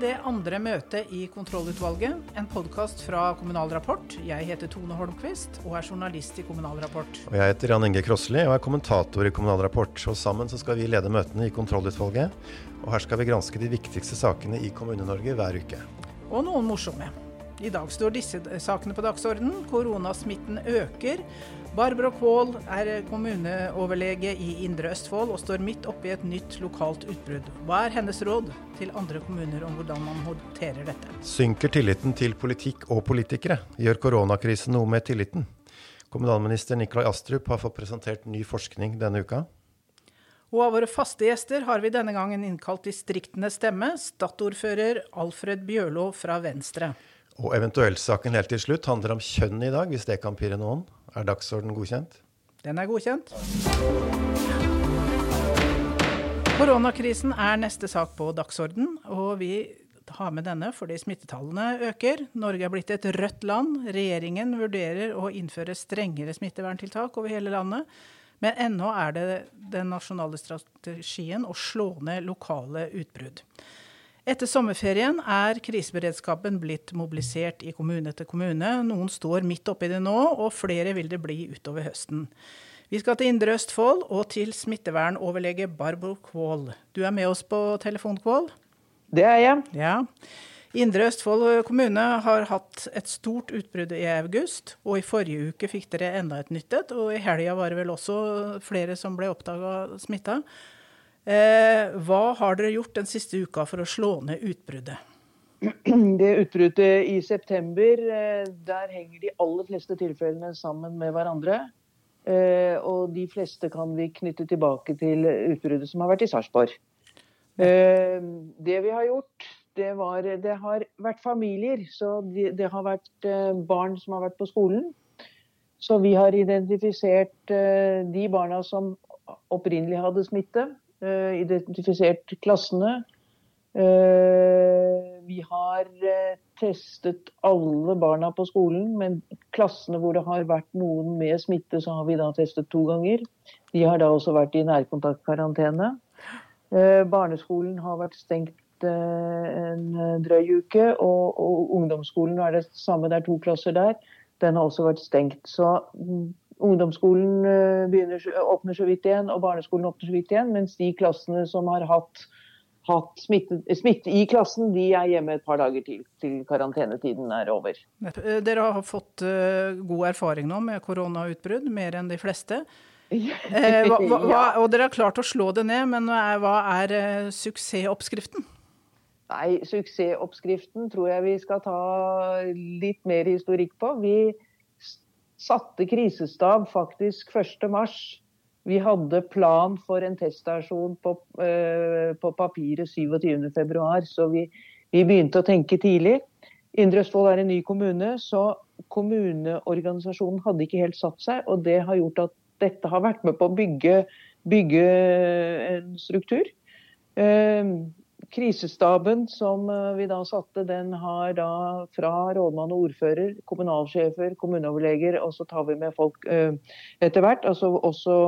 det andre møtet i kontrollutvalget, en podkast fra Kommunal Rapport. Jeg heter Tone Holmquist og er journalist i Kommunal Rapport. Og jeg heter Jan Inge Krossli og er kommentator i Kommunal Rapport. Og sammen så skal vi lede møtene i kontrollutvalget. Og her skal vi granske de viktigste sakene i Kommune-Norge hver uke. Og noen morsomme. I dag står disse sakene på dagsordenen. Koronasmitten øker. Barbro Kvål er kommuneoverlege i Indre Østfold og står midt oppe i et nytt lokalt utbrudd. Hva er hennes råd til andre kommuner om hvordan man håndterer dette? Synker tilliten til politikk og politikere? Gjør koronakrisen noe med tilliten? Kommunalminister Nikolai Astrup har fått presentert ny forskning denne uka. Og av våre faste gjester har vi denne gangen innkalt distriktenes stemme, Stad-ordfører Alfred Bjørlo fra Venstre. Og eventuelt-saken helt til slutt handler om kjønn i dag, hvis det kan pirre noen. Er dagsorden godkjent? Den er godkjent. Koronakrisen er neste sak på dagsorden, og vi har med denne fordi smittetallene øker. Norge er blitt et rødt land. Regjeringen vurderer å innføre strengere smitteverntiltak over hele landet. Men ennå er det den nasjonale strategien å slå ned lokale utbrudd. Etter sommerferien er kriseberedskapen blitt mobilisert i kommune etter kommune. Noen står midt oppi det nå, og flere vil det bli utover høsten. Vi skal til Indre Østfold og til smittevernoverlege Barbro Kvål. Du er med oss på telefon, Kvål? Det er jeg. Ja. Indre Østfold kommune har hatt et stort utbrudd i august, og i forrige uke fikk dere enda et nytt et. Og i helga var det vel også flere som ble oppdaga smitta. Eh, hva har dere gjort den siste uka for å slå ned utbruddet? Det utbruddet i september, eh, der henger de aller fleste tilfellene sammen med hverandre. Eh, og de fleste kan vi knytte tilbake til utbruddet som har vært i Sarpsborg. Det vi har gjort, det, var, det har vært familier. Så det, det har vært barn som har vært på skolen. Så vi har identifisert de barna som opprinnelig hadde smitte. Eh, identifisert klassene. Eh, vi har eh, testet alle barna på skolen, men klassene hvor det har vært noen med smitte, så har vi da testet to ganger. De har da også vært i nærkontaktkarantene. Barneskolen har vært stengt en drøy uke, og, og ungdomsskolen er det samme, det er to klasser der. Den har også vært stengt. Så mm, ungdomsskolen eh, begynner, åpner så vidt igjen, og barneskolen åpner så vidt igjen. Mens de klassene som har hatt, hatt smitte, smitte, i klassen, de er hjemme et par dager til, til karantenetiden er over. Eh, dere har fått god erfaring nå med koronautbrudd, mer enn de fleste. Eh, hva, hva, og dere har klart å slå det ned, men hva er suksessoppskriften? Nei, Suksessoppskriften tror jeg vi skal ta litt mer historikk på. Vi satte krisestab faktisk 1.3. Vi hadde plan for en teststasjon på, uh, på papiret 27.2, så vi, vi, begynte å tenke tidlig. Indre Østfold er en ny kommune, så kommuneorganisasjonen hadde ikke helt satt seg. Og det har gjort at dette har vært med på å bygge, bygge en struktur. Uh, Krisestaben som eh, vi da satte, den har da fra rådmann og ordfører, kommunalsjefer, kommuneoverleger, og så tar vi med folk uh, etter hvert. Altså også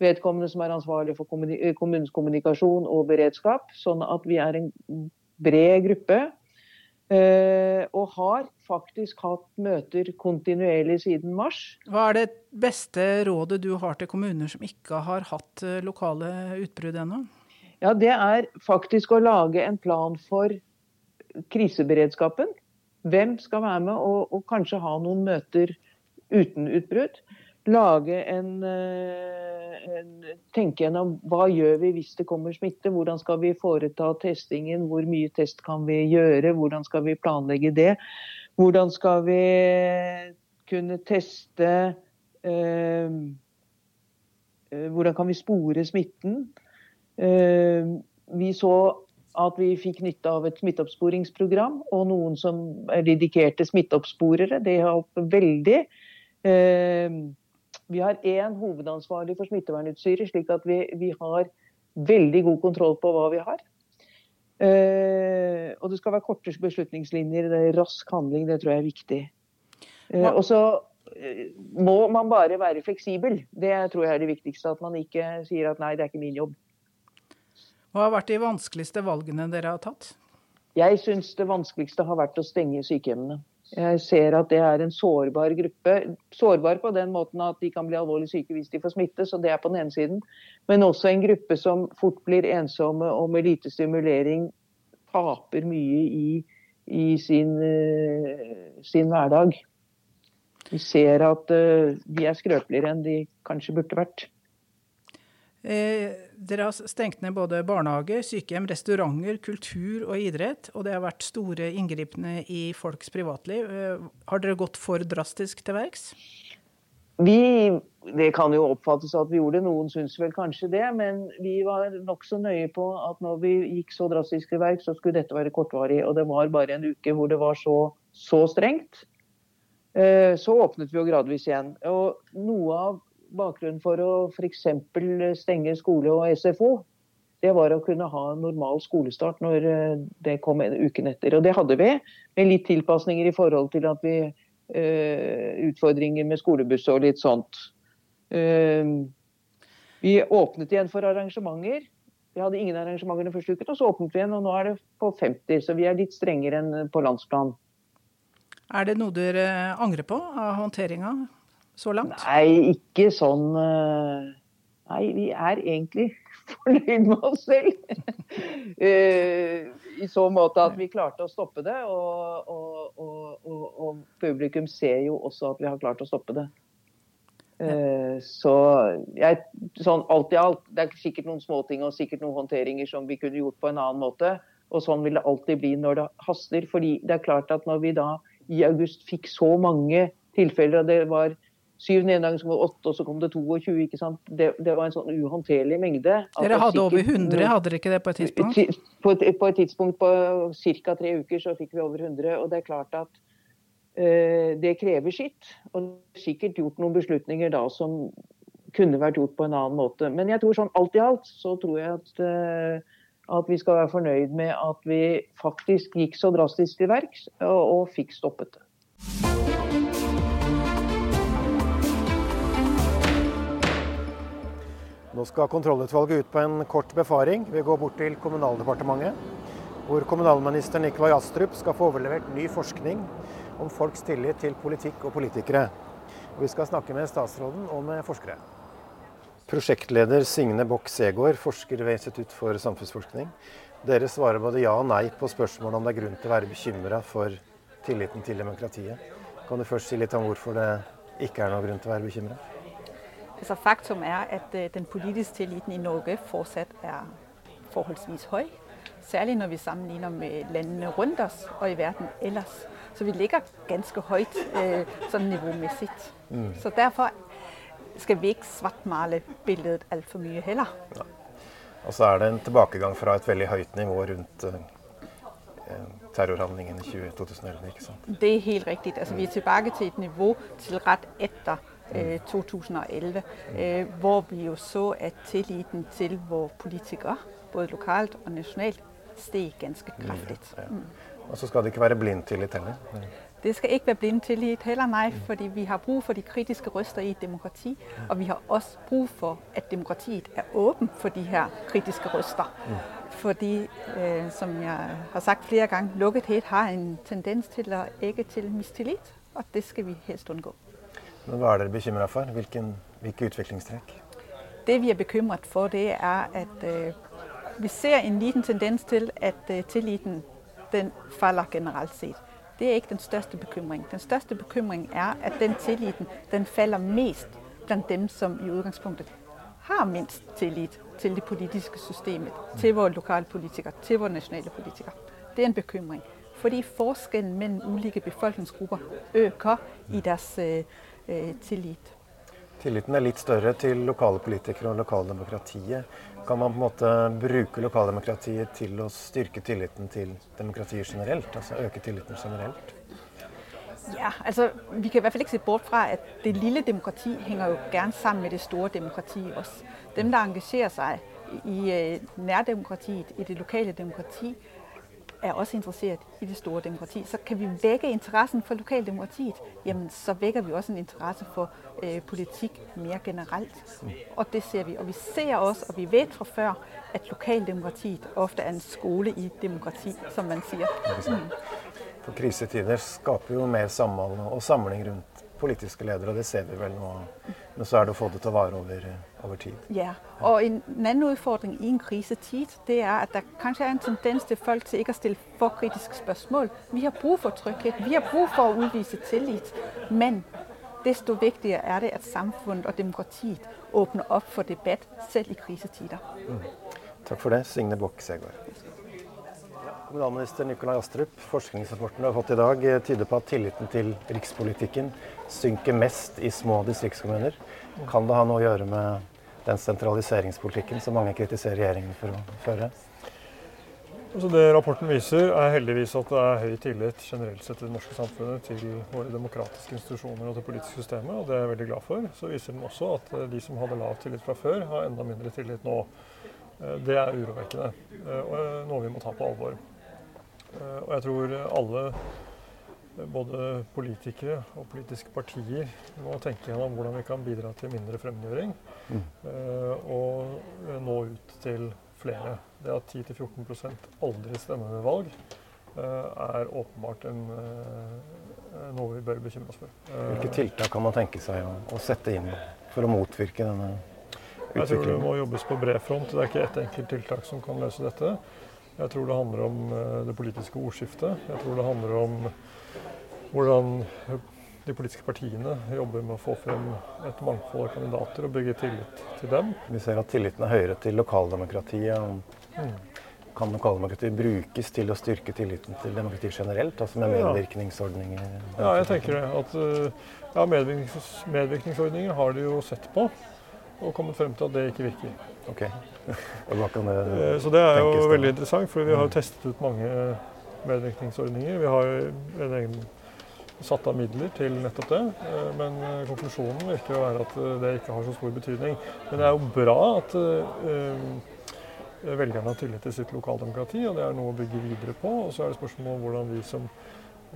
vedkommende som er ansvarlig for eh, kommunens kommunikasjon og beredskap. Sånn at vi er en bred gruppe. Uh, og har faktisk hatt møter kontinuerlig siden mars. Hva er det beste rådet du har til kommuner som ikke har hatt lokale utbrudd ennå? Ja, det er faktisk å lage en plan for kriseberedskapen. Hvem skal være med, og, og kanskje ha noen møter uten utbrudd. Lage en, eh, en, Tenke gjennom hva gjør vi hvis det kommer smitte. Hvordan skal vi foreta testingen, hvor mye test kan vi gjøre, hvordan skal vi planlegge det. Hvordan skal vi kunne teste eh, eh Hvordan kan vi spore smitten? Eh, vi så at vi fikk nytte av et smitteoppsporingsprogram og noen som er dedikerte smitteoppsporere. Det hjalp veldig. Eh, vi har én hovedansvarlig for smittevernutstyret, slik at vi, vi, har veldig god kontroll på hva vi har. Eh, og det skal være korte beslutningslinjer, det er rask handling, det tror jeg er viktig. Og så må man bare være fleksibel. Det tror jeg er det viktigste. At man ikke sier at nei, det er ikke min jobb. Hva har vært de vanskeligste valgene dere har tatt? Jeg syns det vanskeligste har vært å stenge sykehjemmene. Jeg ser at det er en sårbar gruppe. Sårbar på den måten at de kan bli alvorlig syke hvis de får smitte, så det er på den ene siden. Men også en gruppe som fort blir ensomme og med lite stimulering taper mye i, i sin, uh, sin, hverdag. Vi ser at uh, de er skrøpeligere enn de kanskje burde vært. Eh, dere har stengt ned både barnehage, sykehjem, restauranter, kultur og idrett. Og det har vært store inngripende i folks privatliv. Eh, har dere gått for drastisk til verks? Vi, det kan jo oppfattes at vi gjorde det, noen syns vel kanskje det. Men vi var nokså nøye på at når vi gikk så drastisk til verks, så skulle dette være kortvarig. Og det var bare en uke hvor det var så, så strengt. Eh, så åpnet vi jo gradvis igjen. Og noe av bakgrunnen for å f.eks. stenge skole og SFO, det var å kunne ha normal skolestart når eh, det kom en uken etter. Og det hadde vi, med litt tilpasninger i forhold til at vi uh, utfordringer med skolebuss og litt sånt. Uh, vi åpnet igjen for arrangementer. Vi hadde ingen arrangementer den første uken, og så åpnet vi igjen, og nå er det på 50. Så vi er litt strengere enn på landsplan. Er det noe dere angrer på av håndteringa? Så langt? Nei, ikke sånn eh, Nei, vi er egentlig fornøyd med oss selv. Eh, I så måte at vi klarte å stoppe det. Og, og, og, og, publikum ser jo også at vi har klart å stoppe det. Eh, så jeg, sånn alt i alt, det er sikkert noen småting og sikkert noen håndteringer som vi kunne gjort på en annen måte. Og sånn vil det alltid bli når det haster. fordi det er klart at når vi da i august fikk så mange tilfeller, og det var syv nedganger, så kom det åtte, og så kom det 22. ikke sant? Det, det var en sånn uhåndterlig mengde. Dere hadde over 100, hadde dere ikke det på et tidspunkt? På et, på et tidspunkt på ca. tre uker så fikk vi over 100. Og det er klart at uh, det krever sitt. Og er sikkert gjort noen beslutninger da som kunne vært gjort på en annen måte. Men jeg tror sånn alt i alt så tror jeg at, uh, at vi skal være fornøyd med at vi faktisk gikk så drastisk til verks og, og fikk stoppet det. Nå skal kontrollutvalget ut på en kort befaring. Vi går bort til Kommunaldepartementet, hvor kommunalminister Nikolai Astrup skal få overlevert ny forskning om folks tillit til politikk og politikere. Vi skal snakke med statsråden og med forskere. Prosjektleder Signe Bock Segård, forsker ved Institutt for samfunnsforskning. Dere svarer både ja og nei på spørsmålet om det er grunn til å være bekymra for tilliten til demokratiet. Kan du først si litt om hvorfor det ikke er noen grunn til å være bekymra? Altså, faktum er at øh, den politiske tilliten i Norge fortsatt er forholdsvis høy. Særlig når vi sammenligner med landene rundt oss og i verden ellers. Så vi ligger ganske høyt øh, sånn nivåmessig. Mm. Så derfor skal vi ikke svartmale bildet altfor mye heller. Ja. Og så er det en tilbakegang fra et veldig høyt nivå rundt uh, terrorhandlingen i 2011. ikke sant? Det er helt riktig. Altså, vi er tilbake til et nivå til rett etter 2011, øh, hvor vi jo så at tilliten til våre politikere, både lokalt og nasjonalt, steg ganske kraftig. Mm. Og så skal det ikke være blind tillit heller? Det skal ikke være blind tillit heller, nei. fordi vi har bruk for de kritiske røster i et demokrati. Og vi har også bruk for at demokratiet er åpen for de her kritiske røster. Mm. Fordi, eh, som jeg har sagt flere ganger, lukkethet har en tendens til å egge til mistillit. Og det skal vi helst unngå. Men Hva er dere bekymra for? Hvilken, hvilke utviklingstrekk? Det vi er bekymret for, det er at uh, vi ser en liten tendens til at uh, tilliten den faller generelt sett. Det er ikke den største bekymring. Den største bekymring er at den tilliten den faller mest blant dem som i utgangspunktet har minst tillit til det politiske systemet, til våre lokale politikere, til våre nasjonale politikere. Det er en bekymring. Fordi forskjellen mellom ulike befolkningsgrupper øker i deres uh, Eh, tillit. Tilliten er litt større til lokale politikere og lokaldemokratiet. Kan man på en måte bruke lokaldemokratiet til å styrke tilliten til demokratiet generelt? Altså øke tilliten generelt? Ja, altså Vi kan i hvert fall ikke se bort fra at det lille demokrati henger jo gjerne sammen med det store demokratiet også. Dem der engasjerer seg i øh, nærdemokratiet, i det lokale demokrati, er også interessert i det store demokrati. Så kan vi vekke interessen for lokaldemokratiet, jamen så vekker vi også en interesse for øh, politikk mer generelt. Og det ser vi. Og vi ser også, og vi vet fra før, at lokaldemokratiet ofte er en skole i demokrati, som man sier. Mm. For krisetider skaper jo mer samhold og samling rundt politiske ledere, og det ser vi vel nå. Men så er det å få det til å vare over, over tid. Ja, og en, en annen utfordring i en krisetid det er at det kanskje er en tendens til folk til ikke å stille for kritiske spørsmål. Vi har bruk for trygghet, vi har bruk for å utvise tillit. Men desto viktigere er det at samfunnet og demokratiet åpner opp for debatt, selv i krisetider. Mm. Takk for det, Signe Bokk Segård. Kommunalminister Nikolai Astrup, forskningsrapporten du har fått i dag eh, tyder på at tilliten til rikspolitikken synker mest i små distriktskommuner. Kan det ha noe å gjøre med den sentraliseringspolitikken som mange kritiserer regjeringen for å føre? Altså det rapporten viser, er heldigvis at det er høy tillit generelt sett i det norske samfunnet til våre demokratiske institusjoner og det politiske systemet, og det er jeg veldig glad for. Så viser den også at eh, de som hadde lav tillit fra før, har enda mindre tillit nå. Eh, det er urovekkende og noe vi må ta på alvor. Eh, og jeg tror alle, både politikere og politiske partier, må tenke gjennom hvordan vi kan bidra til mindre fremmedgjøring. Mm. Eh, og nå ut til flere. Det at 10-14% aldri stemmer ved valg, eh, er åpenbart en, noe vi bør bekymre oss for. Hvilke tiltak kan man tenke seg å, å sette inn for å motvirke denne utviklingen? Jeg tror det må jobbes på bred front. Det er ikke ett enkelt tiltak som kan løse dette. Jeg tror det handler om eh, det politiske ordskiftet. Jeg tror det handler om hvordan de politiske partiene jobber med å få frem et mangfold av kandidater og bygge tillit til dem. Vi ser at tilliten er høyere til lokaldemokratiet. Mm. Kan lokaldemokratiet brukes til å styrke tilliten til demokratiet generelt? Altså med medvirkningsordninger? Ja, jeg tenker det. At, eh, ja, medvirknings, medvirkningsordninger har de jo sett på og kommet frem til at det ikke virker. Ok. Det eh, Så det er jo veldig interessant, for vi har jo testet ut mange medvirkningsordninger. Vi har en egen satt av midler til nettopp det, eh, men eh, konklusjonen virker å være at det ikke har så stor betydning. Men det er jo bra at velgerne har tillit til sitt lokaldemokrati, og det er noe å bygge videre på. Og så er det spørsmål om hvordan vi som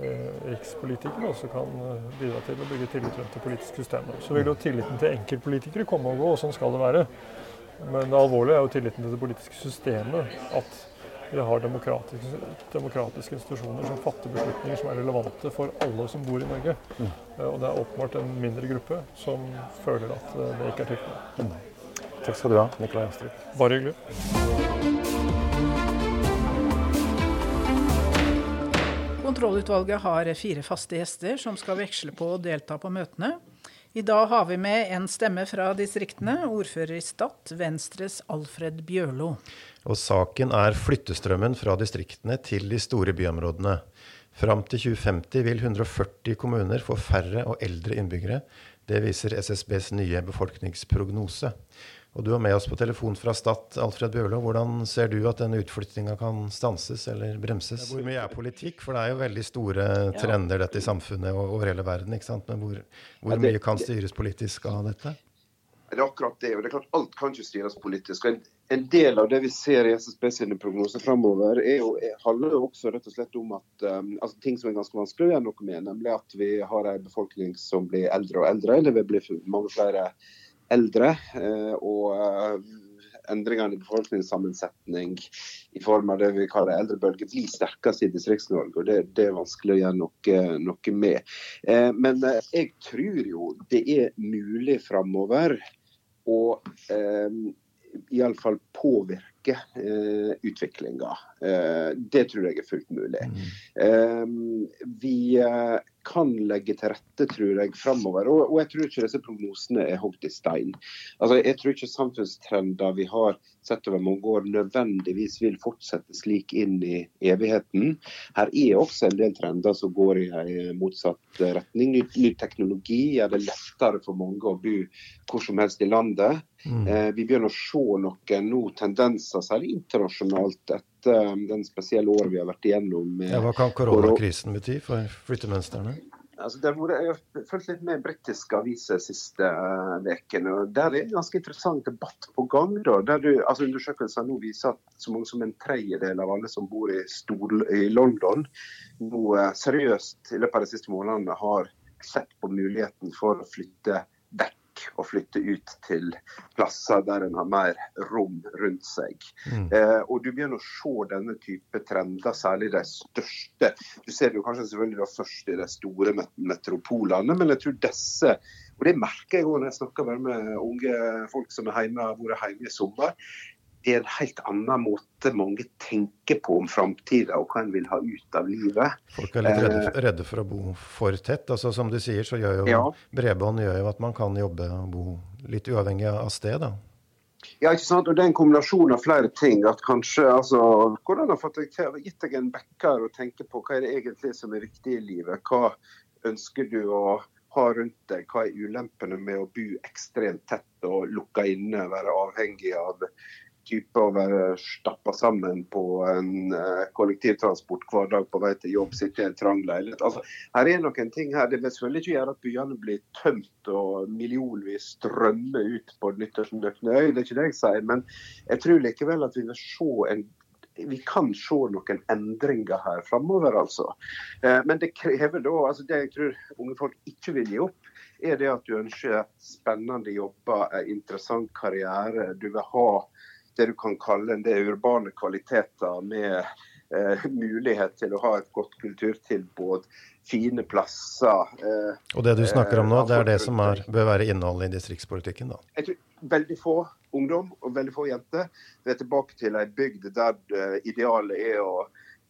Eh, rikspolitikere også kan eh, bidra til å bygge tillit rundt det politiske systemet. Så vil jo tilliten til enkeltpolitikere komme og gå, og sånn skal det være. Men det alvorlige er jo tilliten til det politiske systemet. At vi har demokratiske, demokratiske, institusjoner som fatter beslutninger som er relevante for alle som bor i Norge. Mm. Og det er åpenbart en mindre gruppe som føler at det ikke er tilfellet. Mm. Takk skal du ha, Nikolai Astrup. Bare hyggelig. Kontrollutvalget har fire faste gjester som skal veksle på å delta på møtene. I dag har vi med en stemme fra distriktene, ordfører i Stad, Venstres Alfred Bjørlo. Og saken er flyttestrømmen fra distriktene til de store byområdene. Fram til 2050 vil 140 kommuner få færre og eldre innbyggere. Det viser SSBs nye befolkningsprognose. Og du er med oss på telefon fra Stad, Alfred Bjørlo. Hvordan ser du at denne utflyttinga kan stanses eller bremses? Hvor mye er politikk? For det er jo veldig store trender dette i samfunnet og over hele verden. ikke sant? Men hvor, hvor mye kan styres politisk av dette? Det er akkurat det. og det er klart Alt kan ikke styres politisk. En, en del av det vi ser i SSB sine prognoser framover, handler jo også rett og slett om at um, altså ting som er ganske vanskelig å gjøre noe med, nemlig at vi har en befolkning som blir eldre og eldre. Det vil bli mange flere eldre. Eh, og eh, endringene i befolkningssammensetning i form av det vi kaller eldrebølge, blir sterkest i Distrikts-Norge. og det, det, er vanskelig å gjøre noe, noe med. Eh, men jeg tror jo det er mulig framover å eh, iallfall påvirke eh, utviklinga. Eh, det tror jeg er fullt mulig. Mm. Vi kan legge til rette, tror jeg, framover. Og, og, jeg tror ikke disse prognosene er hogd i stein. Altså, jeg tror ikke samfunnstrender vi har sett over mange år, nødvendigvis vil fortsette slik inn i evigheten. Her er også en del trender som går i en motsatt retning. Ny, ny teknologi gjør det lettere for mange å bo hvor som helst i landet. Mm. Eh, vi begynner å se noen nå tendenser, særlig internasjonalt, etter den spesielle året vi har vært igjennom. Ja, hva kan koronakrisen bety for flyttemønstrene? Altså, det har jeg har fulgt litt med britiske aviser siste ukene. Uh, der er en ganske interessant debatt på gang. Da, der du, altså Undersøkelser nå viser at så mange som en tredjedel av alle som bor i, stor, i London, nå uh, seriøst i løpet av de siste månedene har sett på muligheten for å flytte vekk og flytte ut til plasser der en har mer rom rundt seg. Mm. Eh, og Du begynner å se denne type trender, særlig de største. Du ser det jo kanskje selvfølgelig først i de store metropolene, men jeg tror disse og Det merker jeg òg når jeg snakker med unge folk som har vært hjemme i sommer det er en helt annen måte mange tenker på om framtida og hva en vil ha ut av livet. Folk er litt redde, eh, redde, for å bo for tett. Altså, som du sier, så gjør jo ja. bredbånd gjør jo at man kan jobbe og bo litt uavhengig av sted. da. Ja, ikke sant? Og Det er en kombinasjon av flere ting. at kanskje, altså, Hvordan har fått gitt deg en backer og tenke på hva er det egentlig som er viktig i livet? Hva ønsker du å ha rundt deg? Hva er ulempene med å bo ekstremt tett og lukka inne, være avhengig av type å være stappa sammen på en uh, kollektivtransport hver dag på vei til jobb, sitte i en trang leilighet. Altså, her er noen ting her. Det vil selvfølgelig ikke gjøre at byene blir tømt og millionvis strømmer ut på nyttårsnøgne øy, det er ikke det jeg sier. Men jeg tror likevel at vi vil se en vi kan se noen endringer her framover, altså. Eh, men det krever da altså Det jeg tror unge folk ikke vil gi opp, er det at du ønsker spennende jobber, interessant karriere. Du vil ha det du kan kalle en del urbane kvaliteter med eh, mulighet til å ha et godt kulturtilbud, fine plasser. Eh, og det du snakker om nå, eh, det er det som er, bør være innholdet i distriktspolitikken? da? Jeg tror Veldig få ungdom og veldig få jenter. Vi er tilbake til ei bygd der eh, idealet er å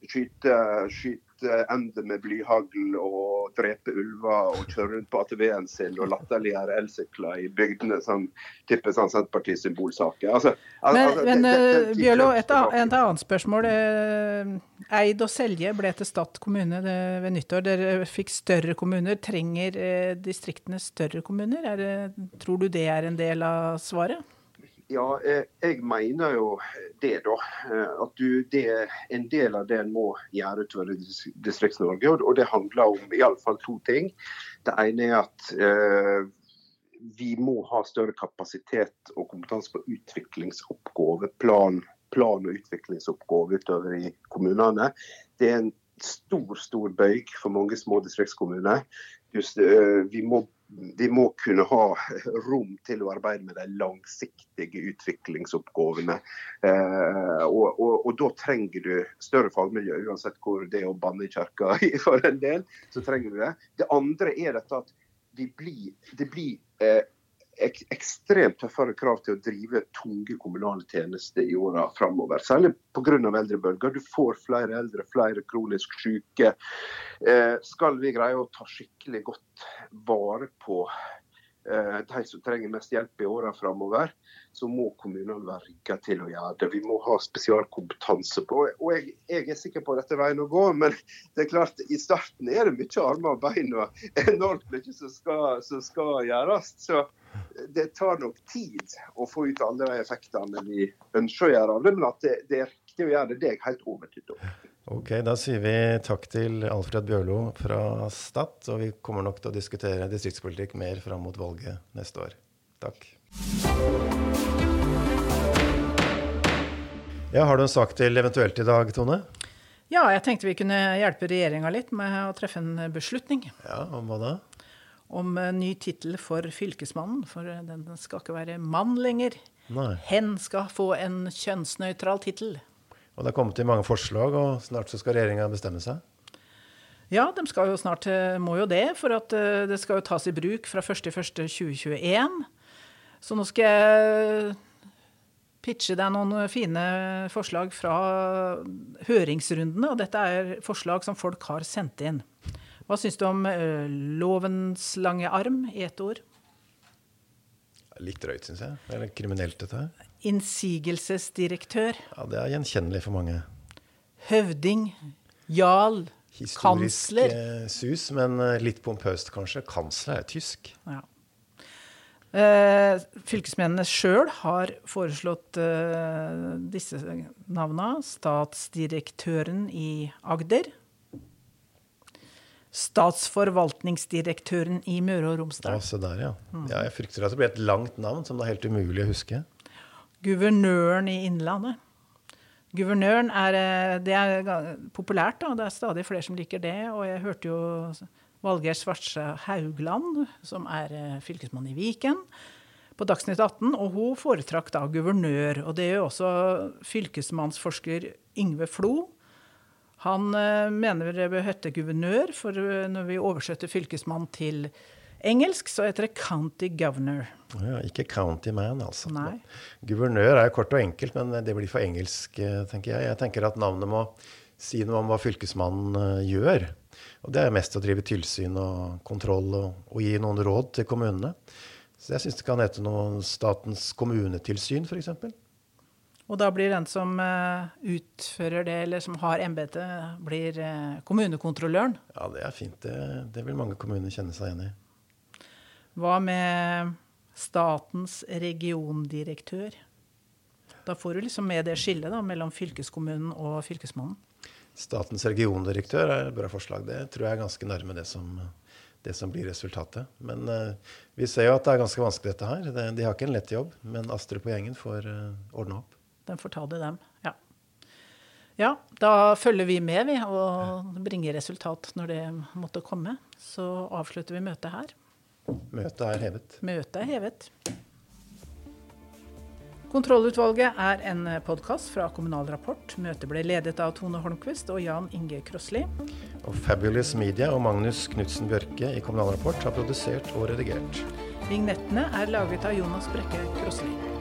skyte, skyte ender med blyhagl og drepe ulver og kjøre rundt på ATV-en sin og latterliggjøre elsykler i bygdene, sånn type sånn Senterpartiets symbolsaker. Altså, men altså, men uh, Bjørlo, et, et, annet spørsmål. Eh, Eid og Selje ble til Stad kommune ved nyttår. Dere fikk større kommuner. Trenger eh, distriktene større kommuner? Det, tror du det er en del av svaret? Ja, eh, jeg mener jo det, da. Eh, at du, det en del av det en må gjøre utover Distrikts-Norge. Og det handler om iallfall to ting. Det ene er at eh, vi må ha større kapasitet og kompetanse på utviklingsoppgave, plan, plan og utviklingsoppgave utover i kommunene. Det er en stor, stor bøyg for mange små distriktskommuner. Just, eh, vi må vi må kunne ha rom til å arbeide med de langsiktige utviklingsoppgavene. Eh, og, og, og, da trenger du større fagmiljø, uansett hvor det er å banne i kirka for en del. så trenger du Det Det andre er dette at det blir, det blir eh, ek ekstremt tøffere krav til å drive tunge kommunale tjenester i åra framover. Særlig pga. eldrebølger. Du får flere eldre, flere kronisk syke. Eh, skal vi greie å ta skikkelig godt vare på eh, de som trenger mest hjelp i åra framover, så må kommunene være rigga til å gjøre det. Vi må ha spesialkompetanse på Og jeg, jeg, er sikker på at dette er veien å gå, men det er klart, i starten er det mye armer og bein og enormt mye som skal, som skal gjøres. Så det tar nok tid å få ut alle de effektene vi ønsker å gjøre av det, men at det, det er riktig å gjøre det, det er jeg helt overbevist om. Ok, Da sier vi takk til Alfred Bjørlo fra Stad, og vi kommer nok til å diskutere distriktspolitikk mer fram mot valget neste år. Takk. Ja, Har du en sak til eventuelt i dag, Tone? Ja, jeg tenkte vi kunne hjelpe regjeringa litt med å treffe en beslutning. Ja, Om hva da? Om ny tittel for Fylkesmannen. For den skal ikke være mann lenger. Nei. Hen skal få en kjønnsnøytral tittel. Og det er kommet til mange forslag, og snart så skal regjeringa bestemme seg? Ja, de skal jo snart, eh, må jo det. For at eh, det skal jo tas i bruk fra 1.1.2021. Så nå skal jeg pitche deg noen fine forslag fra høringsrundene. Og dette er forslag som folk har sendt inn. Hva syns du om uh, lovens lange arm i ett ord? Litt drøyt, syns jeg. Det er litt kriminelt, dette her. Innsigelsesdirektør. Ja, Det er gjenkjennelig for mange. Høvding. Jarl. Kansler. Historisk sus, men eh, litt pompøst, kanskje. Kansler er tysk. Ja. Eh, fylkesmennene sjøl har foreslått eh, disse navna. Statsdirektøren i Agder, Statsforvaltningsdirektøren i Møre og Romsdal. Ja, der, ja. ja. Jeg frykter at det blir et langt navn som det er helt umulig å huske. Guvernøren i Innlandet. Guvernøren er, eh, det er populært, da. Det er stadig flere som liker det. Og jeg hørte jo Valgeir Svartse Haugland, som er eh, fylkesmann i Viken, på Dagsnytt 18, og hun foretrakk da guvernør. Og det gjør også fylkesmannsforsker Yngve Flo. Han eh, mener det bør hete guvernør, for eh, når vi oversetter fylkesmann til engelsk, så heter det county governor. Ja, ikke county man, altså. Nei. Guvernør er jo kort og enkelt, men det blir for engelsk, eh, tenker jeg. Jeg tenker at navnet må si noe om hva fylkesmannen gjør. Og det er mest å drive tilsyn og kontroll og, og gi noen råd til kommunene. Så jeg syns det kan hete noe Statens kommunetilsyn, f.eks. Og da blir den som eh, utfører det, eller som har embetet, blir eh, kommunekontrolløren. Ja, det er fint. Det, det vil mange kommuner kjenne seg igjen i. Hva med statens regiondirektør? Da får du liksom med det skillet da, mellom fylkeskommunen og fylkesmannen. Statens regiondirektør er et bra forslag. Det tror jeg er ganske nærme det som, det som blir resultatet. Men uh, vi ser jo at det er ganske vanskelig, dette her. Det, de har ikke en lett jobb, men Astrup og gjengen får uh, ordne opp. Den får ta det, dem. Ja. ja, da følger vi med, vi, og bringer resultat når det måtte komme. Så avslutter vi møtet her. Møtet er hevet. Møtet er hevet. Kontrollutvalget er en podkast fra Kommunal Rapport. Møtet ble ledet av Tone Holmquist og Jan Inge Krossli. Og Fabulous Media og Magnus Knutsen Bjørke i Kommunal Rapport har produsert og redigert. Vignettene er laget av Jonas Brekke Krossli.